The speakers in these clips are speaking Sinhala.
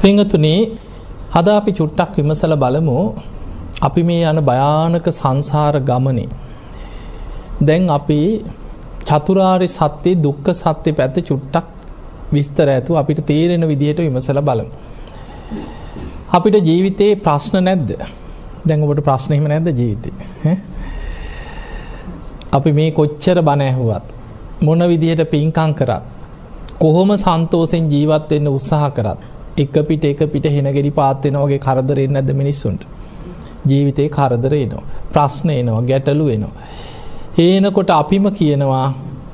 පිංහතුනේ හද අපි චුට්ටක් විමසල බලමු අපි මේ යන භයානක සංසාර ගමනේ. දැන් අපි චතුරාරි සත්‍යය දුක්ක සත්‍යය පැත්ත චුට්ටක් විස්තර ඇතු අපිට තේරෙන විදිහට විමසල බලමු. අපිට ජීවිතයේ ප්‍රශ්න නැද්ද දැඟට ප්‍රශ්නයම නැද්ද ජීවිතය අපි මේ කොච්චර බනැහුවත් මොන විදිහට පින්කං කරත් කොහොම සන්තෝසෙන් ජීවත්වෙන්න උත්සාහ කරත් එක පිට එක පිට හෙනගෙඩි පාත්වෙනවගේ කරදරෙන් නැද මිනිස්සුන්ට ජීවිතය කරදරේනවා ප්‍රශ්න එනවා ගැටලු වෙනවා. ඒනකොට අපිම කියනවා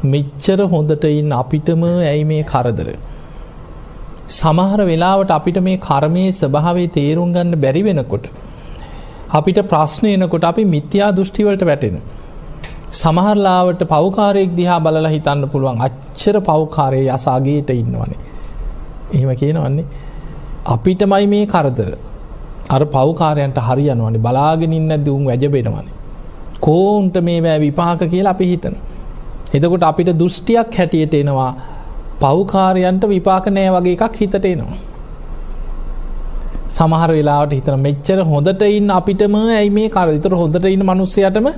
මෙච්චර හොඳට ඉන්න අපිටම ඇයි මේ කරදර. සමහර වෙලාවට අපිට මේ කර්මයේ ස්භාවේ තේරුම් ගන්න බැරි වෙනකොට. අපිට ප්‍රශ්නය එනකොට අපි මිත්‍යා දෘෂ්ටිවලට වැටෙන. සමහරලාවට පෞකාරයෙක් දිහා බලලා හිතන්න පුළුවන් අච්චර පෞකාරය යසාගේට ඉන්නවනේ. එහෙම කියනවන්නේ. අපිටමයි මේ කරදර අර පෞකාරයන්ට හරියනවනේ බලාගෙනින්න දුම් වැජබෙනවනේ. කෝන්ට මේ වැෑ විපාක කියලා අපි හිතන. එතකොට අපිට දෘෂ්ටියක් හැටියට එනවා පෞකාරයන්ට විපාක නෑ වගේ එකක් හිතට එනවා. සමහර වෙලාට හිතන මෙච්චර හොඳට ඉන්න අපිටම ඇයි මේ කරතර හොඳට ඉන්න මනුස්සයටම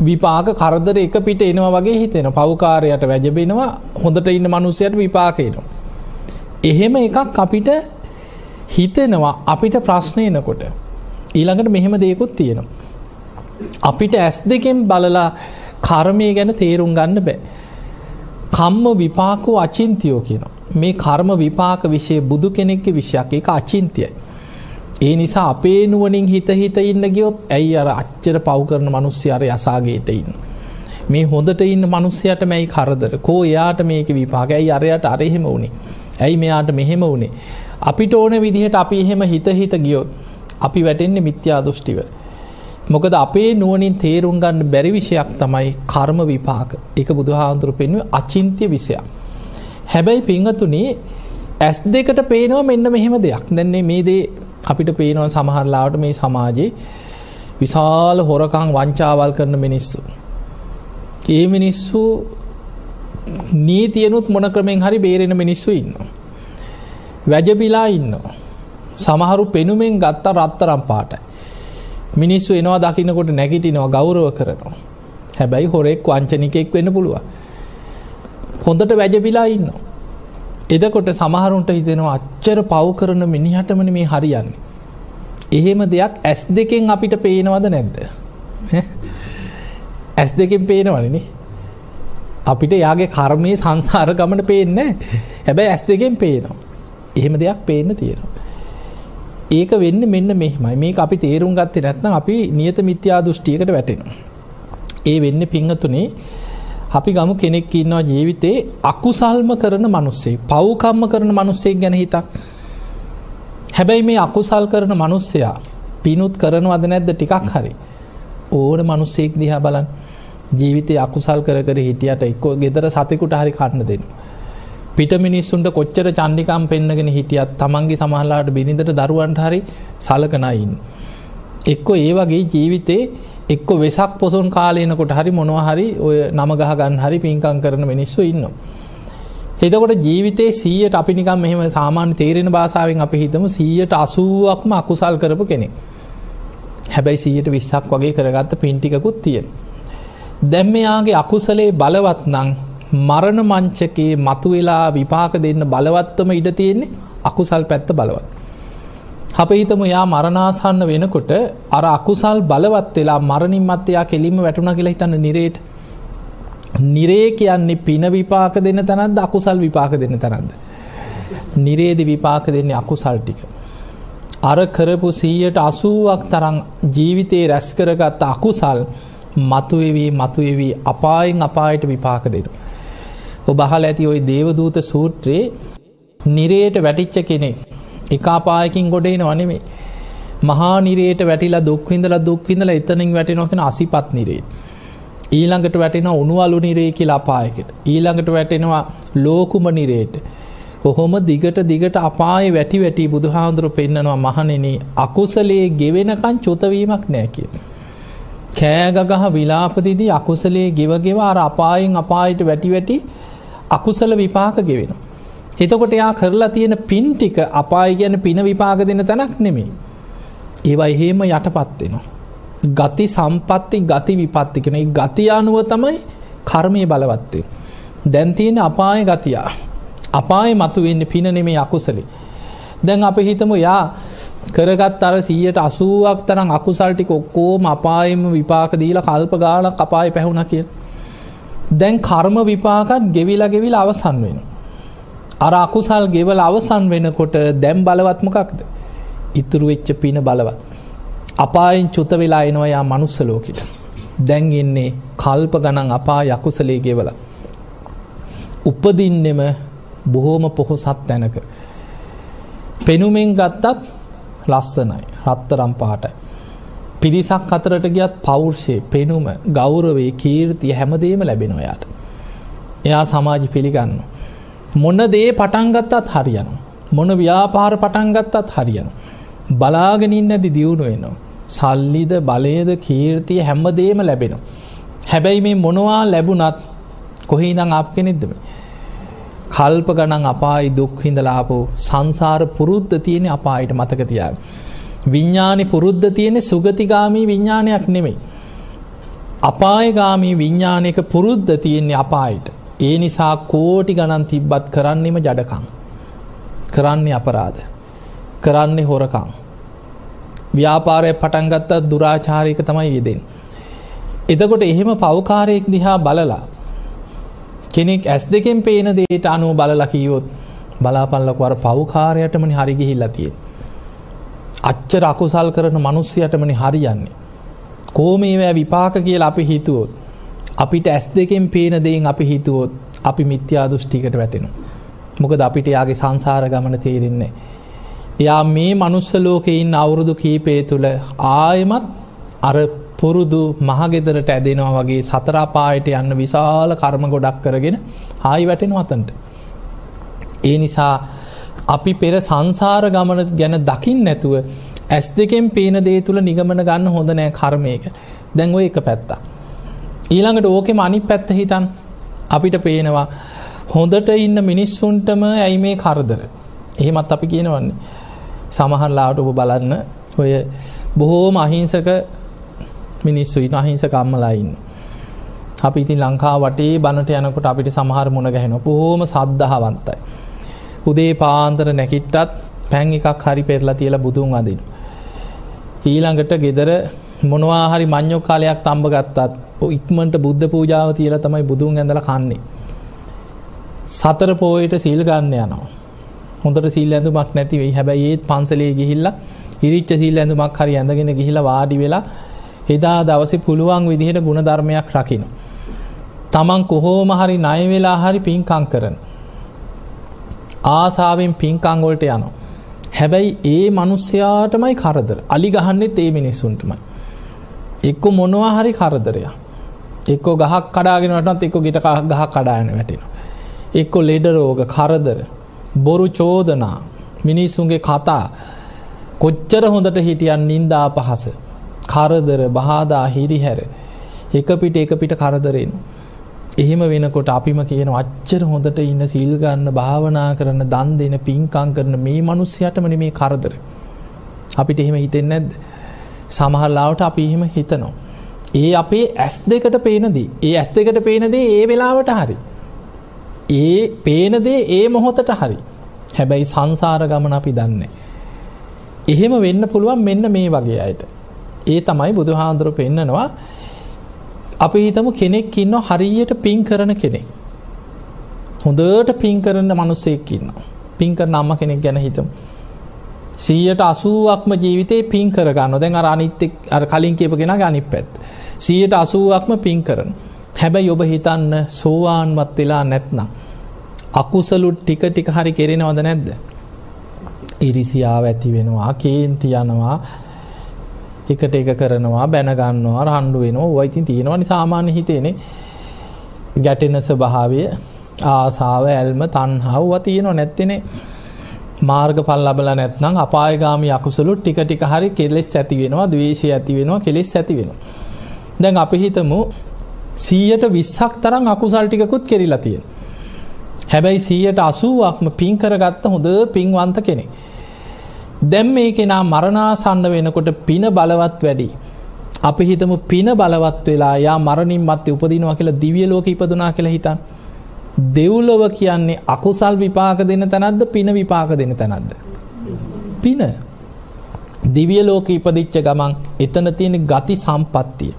විපාක කරදර එක පිට එනවා වගේ හිතෙන පෞකාරයට වැජබෙනවා හොඳට ඉන්න මනුස්සයට විපාකයනවා. එහෙම එකක් අපිට හිතෙනවා අපිට ප්‍රශ්නයනකොට ඊළඟට මෙහෙම දෙයකුත් තියෙනවා. අපිට ඇස් දෙකෙන් බලලා කර්මය ගැන තේරුම් ගන්න බෑ. කම්ම විපාකෝ අචින්තියෝ කියන. මේ කර්ම විපාක විෂය බුදු කෙනෙක්ක විෂයක් එක අචින්තියයි. ඒ නිසා අපේ නුවනින් හිත හිත ඉන්න ගියොත් ඇයි අර අච්චර පව් කරන මනුස්්‍ය අර යසාගේට ඉන්න. මේ හොඳට ඉන්න මනුස්සයට මැයි කරදර කෝ එයාට මේක විපාක ඇයි අරයට අරහෙම වුණේ. ඇයි මෙයාට මෙහෙම වුණේ. අපිට ඕන විදිහට අපි එහෙම හිත හිත ගියොත් අපි වැටෙන්නේ මිත්‍යා දෘෂ්ටිව. මොකද අපේ නුවනින් තේරුම් ගන්න බැරි විෂයක් තමයි කර්ම විපාක එක බුදුහාන්දුරු පෙන්ව අචින්ත්‍ය විසයක්. හැබැයි පිංහතුනේ ඇස් දෙකට පේනවා මෙන්න මෙහෙම දෙයක් දැන්නේ මේ දේ අපිට පේනවා සමහරලාට මේ සමාජයේ විශාල හොරකං වංචාවල් කරන මිනිස්සු. ඒ මිනිස්සු නීතියනුත් මොන ක්‍රමෙන් හරි බේරෙන මිනිස්සු ඉන්න. වැජබිලා ඉන්න. සමහරු පෙනුමෙන් ගත්තා රත්තරම් පාටයි. මිනිස්සු එනවා දකින්නකොට නැගිටිනවා ගෞරව කරනවා. හැබැයි හොරෙක් වංචනිකෙක් වෙන්න පුළුව. හොඳට වැජබිලා ඉන්න. එදකොට සමහරුන්ට හිතෙනවා අච්චර පව් කරන මිනිහටමන මේ හරියන්නේ. එහෙම දෙයක් ඇස් දෙකෙන් අපිට පේනවද නැද්ද. ඇස් දෙකෙන් පේනවනනි අපිට යාගේ කර්මය සංසාර ගමන පේන්න හැබැයි ඇස් දෙකෙන් පේනවා. එහෙම දෙයක් පේන්න තියෙනවා. ඒක වෙන්න මෙන්න මෙහමයි මේ අපි තේරුම් ගත්තේ නැත්නම් අපි නියත මිත්‍යා දෘෂ්ටියකට වැටෙනවා. ඒ වෙන්න පිංහතුනේ අපි ගමු කෙනෙක් ඉන්නවා ජීවිතේ අකුසල්ම කරන මනුස්සේ පව්කම්ම කරන මනුස්සෙක් ගැන හිතක්. හැබැයි මේ අකුසල් කරන මනුස්සයා පිනුත් කරනවද නැද්ද ටිකක් හරි. ඕන මනුස්සෙක් දිහා බලන් ජීවිතය අකුසල් කර කර හිටියට එක්කෝ ගෙදර සතකුට හරි කන්න දෙන්න. පිට මිනිස්සුන්ට කොච්චර චන්ඩිකම් පෙන්න්නගෙන හිටියත් තමන්ගේ සමහලාට බිනිඳට දරුවන්ට හරි සලකනයින්. එක්කො ඒ වගේ ජීවිතේ එක්ක වෙසක් පොසොන් කාලයනකොට හරි මොනවහරි ඔය නමගහ ගන්න හරි පින්කං කරන මිනිස්සු ඉන්න. එතකොට ජීවිතේ සීයට අපි නිකම් මෙහෙම සාමාන්‍ය තේරෙන භාසාාවෙන් අපි හිතම සීයට අසුවක්ම අකුසල් කරපු කෙනෙ. හැබැයි සීයට විස්සක් වගේ කරගත්ත පින්ටිකුත් තියෙන. දැම් මෙයාගේ අකුසලේ බලවත් නං මරණ මංචකේ මතු වෙලා විපාක දෙන්න බලවත්තම ඉඩ තියෙන්නේ අකුසල් පැත්ත බලවත්. අප හිතම යා මරණාසන්න වෙනකොට අර අකුසල් බලවත් වෙලා මරණින් මත්තයා කෙලින්ම වැටුණ කියලා හිතන්න නිරේට නිරේ කියන්නේ පින විපාක දෙන්න තැනත් අකුසල් විපාක දෙන්න තැනද. නිරේදි විපාක දෙන්නේ අකුසල් ටික. අර කරපු සීයට අසුවක් තරම් ජීවිතයේ රැස් කරගත්ත අකුසල් මතුවෙවී මතුවෙවී අපායෙන් අපායට විපාක දෙනු. ඔබහල ඇති ඔයි දේවදූත සූත්‍රයේ නිරයට වැටිච්ච කෙනෙක් එකාපායකින් ගොඩේ නොනෙමේ මහා නිරේට වැටිලා දුක්විඳල දුක්විඳල එතනින් වැටෙනොකෙන අසිපත් නිරේ. ඊළඟට වැටෙන උනුවලු නිරේ කියලා අපායකට. ඊළඟට වැටෙනවා ලෝකුම නිරේට. ඔහොම දිගට දිගට අපාය වැටි වැටි බුදුහාන්දුරු පෙන්න්නනවා මහනෙන අකුසලේ ගෙවෙනකන් චොතවීමක් නෑ කිය. කෑගගහ විලාපදිදී අකුසලේ ගෙවගෙව අර අපායෙන් අපායට වැටි වැටි අකුසල විපාක ගෙවෙන. එතකොට එයා කරලා තියෙන පින් ටික අපාය ගැන පින විපාග දෙන තැනක් නෙමේ. ඒවා එහෙම යටපත්වෙනවා. ගති සම්පත්ති ගති විපත්ති කෙන ගති අනුව තමයි කර්මය බලවත්තේ. දැන්තියෙන අපාය ගතියා. අපාය මතු වෙන්න පින නෙමේ අකුසලි. දැන් අප හිතමු යා කරගත් අර සීයට අසුවක් තරම් අකුසල්ටික ඔක්කෝම අපායම විපාක දීලා කල්ප ගාල කපායි පැහුණ කිය. දැන් කර්ම විපාකත් ගෙවිලා ගෙවිල අවසන් වෙන. අර අකුසල් ගෙවල අවසන් වෙනකොට දැම් බලවත්මකක්ද. ඉතුරු වෙච්ච පින බලවත්. අපායෙන් චුත වෙලා එනවා යා මනුස්සලෝකිට. දැන් එන්නේ කල්ප ගණන් අපා යකුසලේ ගෙවල. උපදින්නෙම බොහෝම පොහොසත් තැනක. පෙනුමෙන් ගත්තත් ලස්සනයි රත්තරම් පාටයි. පිරිසක් අතරට ගියත් පෞර්ෂය පෙනුම ගෞරවේ කීර්තිය හැමදේම ලැබෙන ඔයාට. එයා සමාජ පිළිගන්න. මොන දේ පටන්ගත්තත් හරියන. මොන ව්‍යාපාර පටන්ගත්තත් හරියන. බලාගෙනින් ඇති දියුණු වෙනවා. සල්ලිද බලයද කීර්තිය හැම්මදේම ලැබෙනවා. හැබැයි මේ මොනවා ලැබුණත් කොහේ දං අප කෙනෙක්දම. කල්ප ගණන් අපායි දුක්හිඳලාපු සංසාර පුරුද්ධ තියෙන අපායට මතකතියාව. විඤ්ඥානි පුරුද්ධ තියෙන සුගතිගාමී විඤ්ඥානයක් නෙමෙයි. අපායගාමී විඤ්ඥානයක පුරුද්ධ තියෙන්නේ අපායට. ඒ නිසා කෝටි ගණන් තිබ්බත් කරන්නෙම ජඩකං. කරන්නේ අපරාධ. කරන්නේ හොරකං. ව්‍යාපාරය පටන්ගත්තත් දුරාචාරයක තමයි යෙදෙන්. එතකොට එහෙම පවකාරයෙක් දිහා බලලා කෙනෙක් ඇස් දෙකෙන් පේන දේට අනුව බලලකියොත් බලාපල්ලකවර පවකාරයටමනි හරිගිහිල්ලා තිය. අච්චර අකුසල් කරන මනුස්්‍යයටමනි හරියන්නේ. කෝමේවෑ විපාක කියල අපි හිතුවොත්. අපිට ඇස් දෙකෙන් පේන දෙයින් අපි හිතුවොත් අපි මිත්‍යා දෘෂ්ටිකට වැටෙනු. මොකද අපිට යාගේ සංසාර ගමන තේරෙන්නේ. එයා මේ මනුස්සලෝකයින් අවුරුදු කීපේ තුළ ආයමත් අර පුරුදු මහගෙදරට ඇදෙනවා වගේ සතරාපායට යන්න විශාල කර්ම ගොඩක් කරගෙන හායි වැටෙන අතන්ට. ඒ නිසා අපි පෙර සංසාර ගමන ගැන දකිින් නැතුව ඇස් දෙකෙන් පේන දේ තුළ නිගමන ගන්න හොඳ නෑ කර්මයක දැන්ව එක පැත්තා. ඊළඟට ඕකෙම අනි පැත්ත හිතන් අපිට පේනවා හොඳට ඉන්න මිනිස්සුන්ටම ඇයි මේ කරදර. එහෙමත් අපි කියනවන්නේ. සමහරලාට ඔබ බලන්න ඔය බොහෝම අහිංසක මිනිස්සු ඉන්න අහිංස කම්මලයින්න. අපි ඉතින් ලංකා වටේ බණට යනකොට අපිට සමහර මුණ ගැහෙන බොහෝම සද්ධහවන්තයි. උදේ පාන්තර නැකිට්ටත් පැන් එකක් හරි පෙරලා තියලා බුදුන් අදින්. ඊළඟට ගෙදර මොනවාහරි මං්ඥොක් කාලයක් තම්බ ගත්තත් ඉක්මට බුද්ධ පූජාව තියල තමයි බුදුන් ඇඳල කන්නේ. සතර පෝයට සීල් ගන්න යනවා. හොඳට සිල් ඇඳුමක් නැතිවෙයි හැබැයි ඒත් පන්සලේ ගිහිල්ලා ඉරිච්ච සිල් ඇඳුමක් හරි ඇඳගෙන ගිහිලා වාඩි වෙලා එදා දවස පුළුවන් විදිහට ගුණ ධර්මයක් රකින. තමන් කොහෝම හරි නය වෙලා හරි පින්කං කරන. ආසාාවෙන් පින්කංගොල්ට යනවා. හැබැයි ඒ මනුස්්‍යයාටමයි කරදර අලි ගහන්නෙත් ඒ මිනිස්සුන්ටමයි. එක්කො මොනවා හරි කරදරය. එක්කෝ ගහක් කඩාගෙනටත් එක්කො ගිට ගහ කඩායන වැටෙන. එක්කො ලෙඩරෝග කරදර බොරු චෝදනා මිනිස්සුන්ගේ කතා කොච්චර හොඳට හිටියන් නින්දා පහස කරදර බාදා හිරිහැර එක පිට එක පිට කරදරෙන්. එහෙම වෙනකොට අපිම කියන අච්චර හොඳට ඉන්න සිල්ගන්න භාවනා කරන දන් දෙන පින්කං කරන මේ මනුස්්‍යයටමන මේ කරදර. අපිට එහෙම හිතෙන් නැද්ද. සමහල්ලාවට අපි එහෙම හිතනවා. ඒ අපේ ඇස් දෙකට පේනදී ඒ ඇස් දෙකට පේනදේ ඒ වෙලාවට හරි. ඒ පේනදේ ඒ මොහොතට හරි. හැබැයි සංසාර ගමන අපි දන්නේ. එහෙම වෙන්න පුළුවන් මෙන්න මේ වගේ අයට. ඒ තමයි බුදු හාන්දුරු පෙන්න්නනවා අපි හිතමු කෙනෙක් ඉන්න හරියට පින් කරන කෙනෙක්. හොඳට පින් කරන්න මනුස්සෙක් ඉන්න. පින්කර නම්ම කෙනෙක් ගැන හිතමු. සීයට අසුවක්ම ජීවිතේ පින් කරගන්න දැන් අර අනිත්තෙක් අර කලින් කියපගෙන ගනි පැත්. සීයට අසුවක්ම පින් කරන. හැබැයි ඔබ හිතන්න සෝවාන්වත් වෙලා නැත්නම්. අකුසලුත් ටික ටික හරි කෙරෙනවද නැද්ද. ඉරිසියාව ඇති වෙනවා කේන්ති යනවා එකට එක කරනවා බැනගන්නවා රහන්ඩු වෙනවා ඔයිතින් තියෙනවනි සාමාන්‍ය හිතේනේ ගැටෙන ස්වභාවය ආසාාව ඇල්ම තන්හව්ව තියෙනවා නැත්තෙනේ මාර්ග පල් ලබල නැත්නම් අපායගාමි අකුසලු ටික ටික හරි කෙලෙස් ඇති වෙනවා දවේශය ඇති වෙනවා කෙලෙස් ඇති වෙන. දැන් අපි හිතමු සීයට විස්සක් තරම් අකුසල් ටිකුත් කෙරිලා තියෙන. හැබැයි සීයට අසුවක්ම පින් කරගත්ත හොඳ පින්වන්ත කෙනෙ. දැම් මේ කෙනා මරණාසන්න වෙනකොට පින බලවත් වැඩි. අපි හිතම පින බලවත් වෙලා යා මරණින් මත්තේ උපදිනවා කියලා දිවිය ලෝක ඉපදුනා කියලා හිතන්. දෙව්ලොව කියන්නේ අකුසල් විපාක දෙන තැනක්ද පින විපාක දෙන තැනක්ද. පින දිවිය ලෝක ඉපදිච්ච ගමන් එතන තියෙන ගති සම්පත්තිය.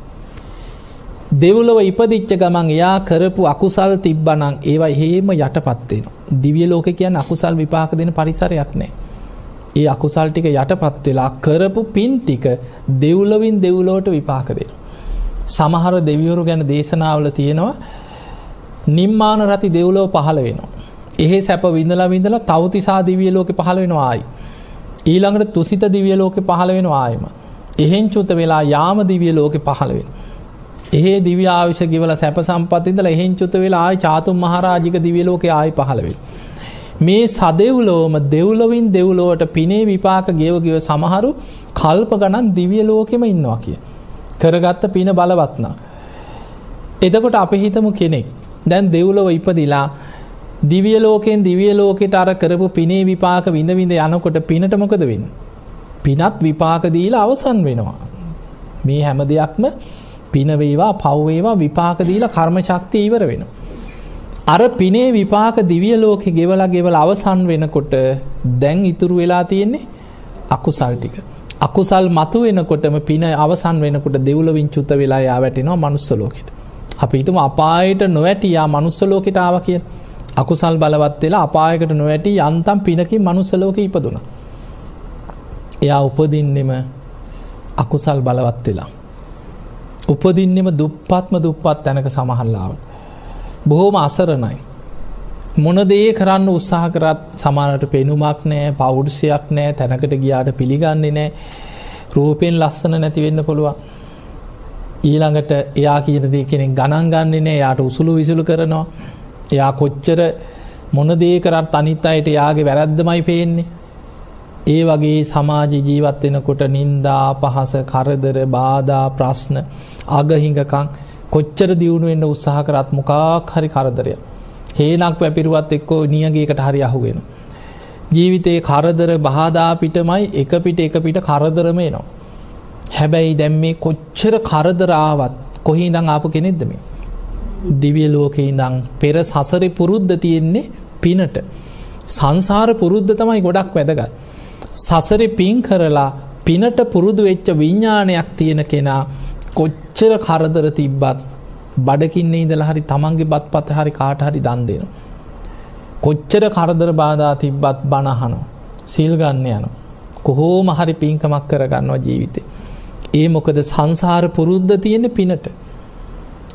දෙව්ලොව ඉපදිච්ච ගමන් එයා කරපු අකුසල් තිබ්බනං ඒවා හේම යටපත්වෙන. දිවිය ලෝක කියන්න අකුසල් විපාක දෙන පරිසරයක් නෑ. ඒ අකුසල් ටික යටපත් වෙලා කරපු පින් ටික දෙව්ලවින් දෙව්ලෝට විපාක දෙන. සමහර දෙවියවරු ගැන දේශනාවල තියෙනවා නිම්මාන රති දෙව්ලෝ පහළ වෙනවා. එහෙ සැප විඳලා විඳලා තවතිසා දිවිය ලෝක පහළ වෙනවා ආයි. ඊළඟට තුසිත දිවිය ලෝක පහළ වෙන ආයම. එහෙන් චුත වෙලා යාම දිවිය ලෝක පහළ වෙන. එහේ දිව්‍ය ආවිශ ගෙවල සැප සම්පතින්දල එහෙන් චුත වෙලා ආය චාතුම් මහරාජික දිවිය ලෝක ආයි පහළවෙල්. මේ සදෙව්ලෝම දෙව්ලොවින් දෙව්ලෝවට පිනේ විපාක ගෙවගව සමහරු කල්ප ගණන් දිවිය ලෝකෙම ඉන්නවා කිය. කරගත්ත පින බලවත්නා. එදකොට අප හිතමු කෙනෙක් දැන් දෙව්ලොව ඉපදිලා දිවිය ලෝකෙන් දිවිය ලෝකෙට අර කරපු පිනේ විපාක විඳ විඳ යනකොට පිනට මොකද වෙන්න. පිනත් විපාක දීලා අවසන් වෙනවා. මේ හැම දෙයක්ම පිනවේවා පව්වේවා විපාක දීලා කර්ම ශක්තිය ඉවර වෙන. අර පිනේ විපාක දිවිය ලෝකෙ ගෙවලා ගෙවල අවසන් වෙනකොට දැන් ඉතුරු වෙලා තියෙන්නේ අකුසල් ටික. අකුසල් මතු වෙනකොටම පින අවසන් වෙනකොට දෙව්ලවින් චුත වෙලා යා වැටෙනවා මනුස්සලෝකෙට. අපි හිතම අපායට නොවැටියා මනුස්සලෝකෙට ආව කිය අකුසල් බලවත් වෙලා අපායකට නොවැටි යන්තම් පිනකින් මනුස්සලෝක ඉපදුන. එයා උපදින්නෙම අකුසල් බලවත් වෙලා. උපදින්නෙම දුප්පත්ම දුප්පත් තැනක සමහල්ලාව. බොහෝම අසරණයි. මොනදේ කරන්න උත්සාහ කරත් සමානට පෙනුමක් නෑ පෞරුෂයක් නෑ තැනකට ගියාට පිළිගන්නේ නෑ රූපෙන් ලස්සන නැතිවෙන්න පුළුවන්. ඊළඟට එයා කියනදී කෙනෙක් ගණන් ගන්නේ නෑ යාට උසුළු විසුළු කරනවා එයා කොච්චර මොනදේ කරත් අනිත් අයට යාගේ වැරැද්දමයි පේන්නේ ඒ වගේ සමාජ ජීවත් වෙනකොට නින්දා පහස කරදර බාධා ප්‍රශ්න අගහිඟකං කොච්චර දියුණුවෙන්ට උත්සාහ කරත් මොකාක් හරි කරදරය. හේනක් වැපිරුවත් එක්කෝ නියගේකට හරි අහුවෙන. ජීවිතයේ කරදර බාධා පිටමයි එක පිට එක පිට කරදරමේ නවා. හැබැයි දැම් මේ කොච්චර කරදරාවත් කොහි දං ආපු කෙනෙක්දම. දිවිය ලෝකෙයි දං පෙර සසරි පුරුද්ධ තියෙන්නේ පිනට. සංසාර පුරුද්ධ තමයි ගොඩක් වැදගත්. සසරි පින් කරලා පිනට පුරුදු වෙච්ච විඤ්ඥානයක් තියෙන කෙනා කොච්චර කරදර තිබ්බත් බඩකින්න ඉදල හරි තමන්ගේ බත් පත හරි කාට හරි දන් දෙන. කොච්චර කරදර බාධා තිබ්බත් බණහනෝ සිල් ගන්න යන. කොහෝම හරි පින්කමක් කරගන්නවා ජීවිතේ. ඒ මොකද සංසාර පුරුද්ධ තියෙන පිනට.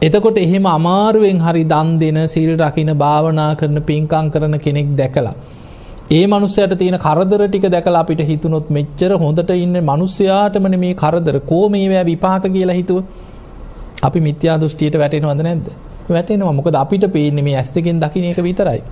එතකොට එහෙම අමාරුවෙන් හරි දන් දෙන සිල් රකින භාවනා කරන පින්කං කරන කෙනෙක් දැකලා. ඒ මනුස්සයට තියෙන කරදර ටික දැකලා අපිට හිතුනොත් මෙච්චර හොඳට ඉන්න මනුස්්‍යයාටමන මේ කරදර. කෝ මේවෑ විපාක කියලා හිතුව? අපි මිත්‍යා දෘෂ්ටියට වැටෙනවද නැද්ද? වැටෙනවා. මොකද අපිට පේන්නේ මේ ඇස් දෙකෙන් දකින එක විතරයි.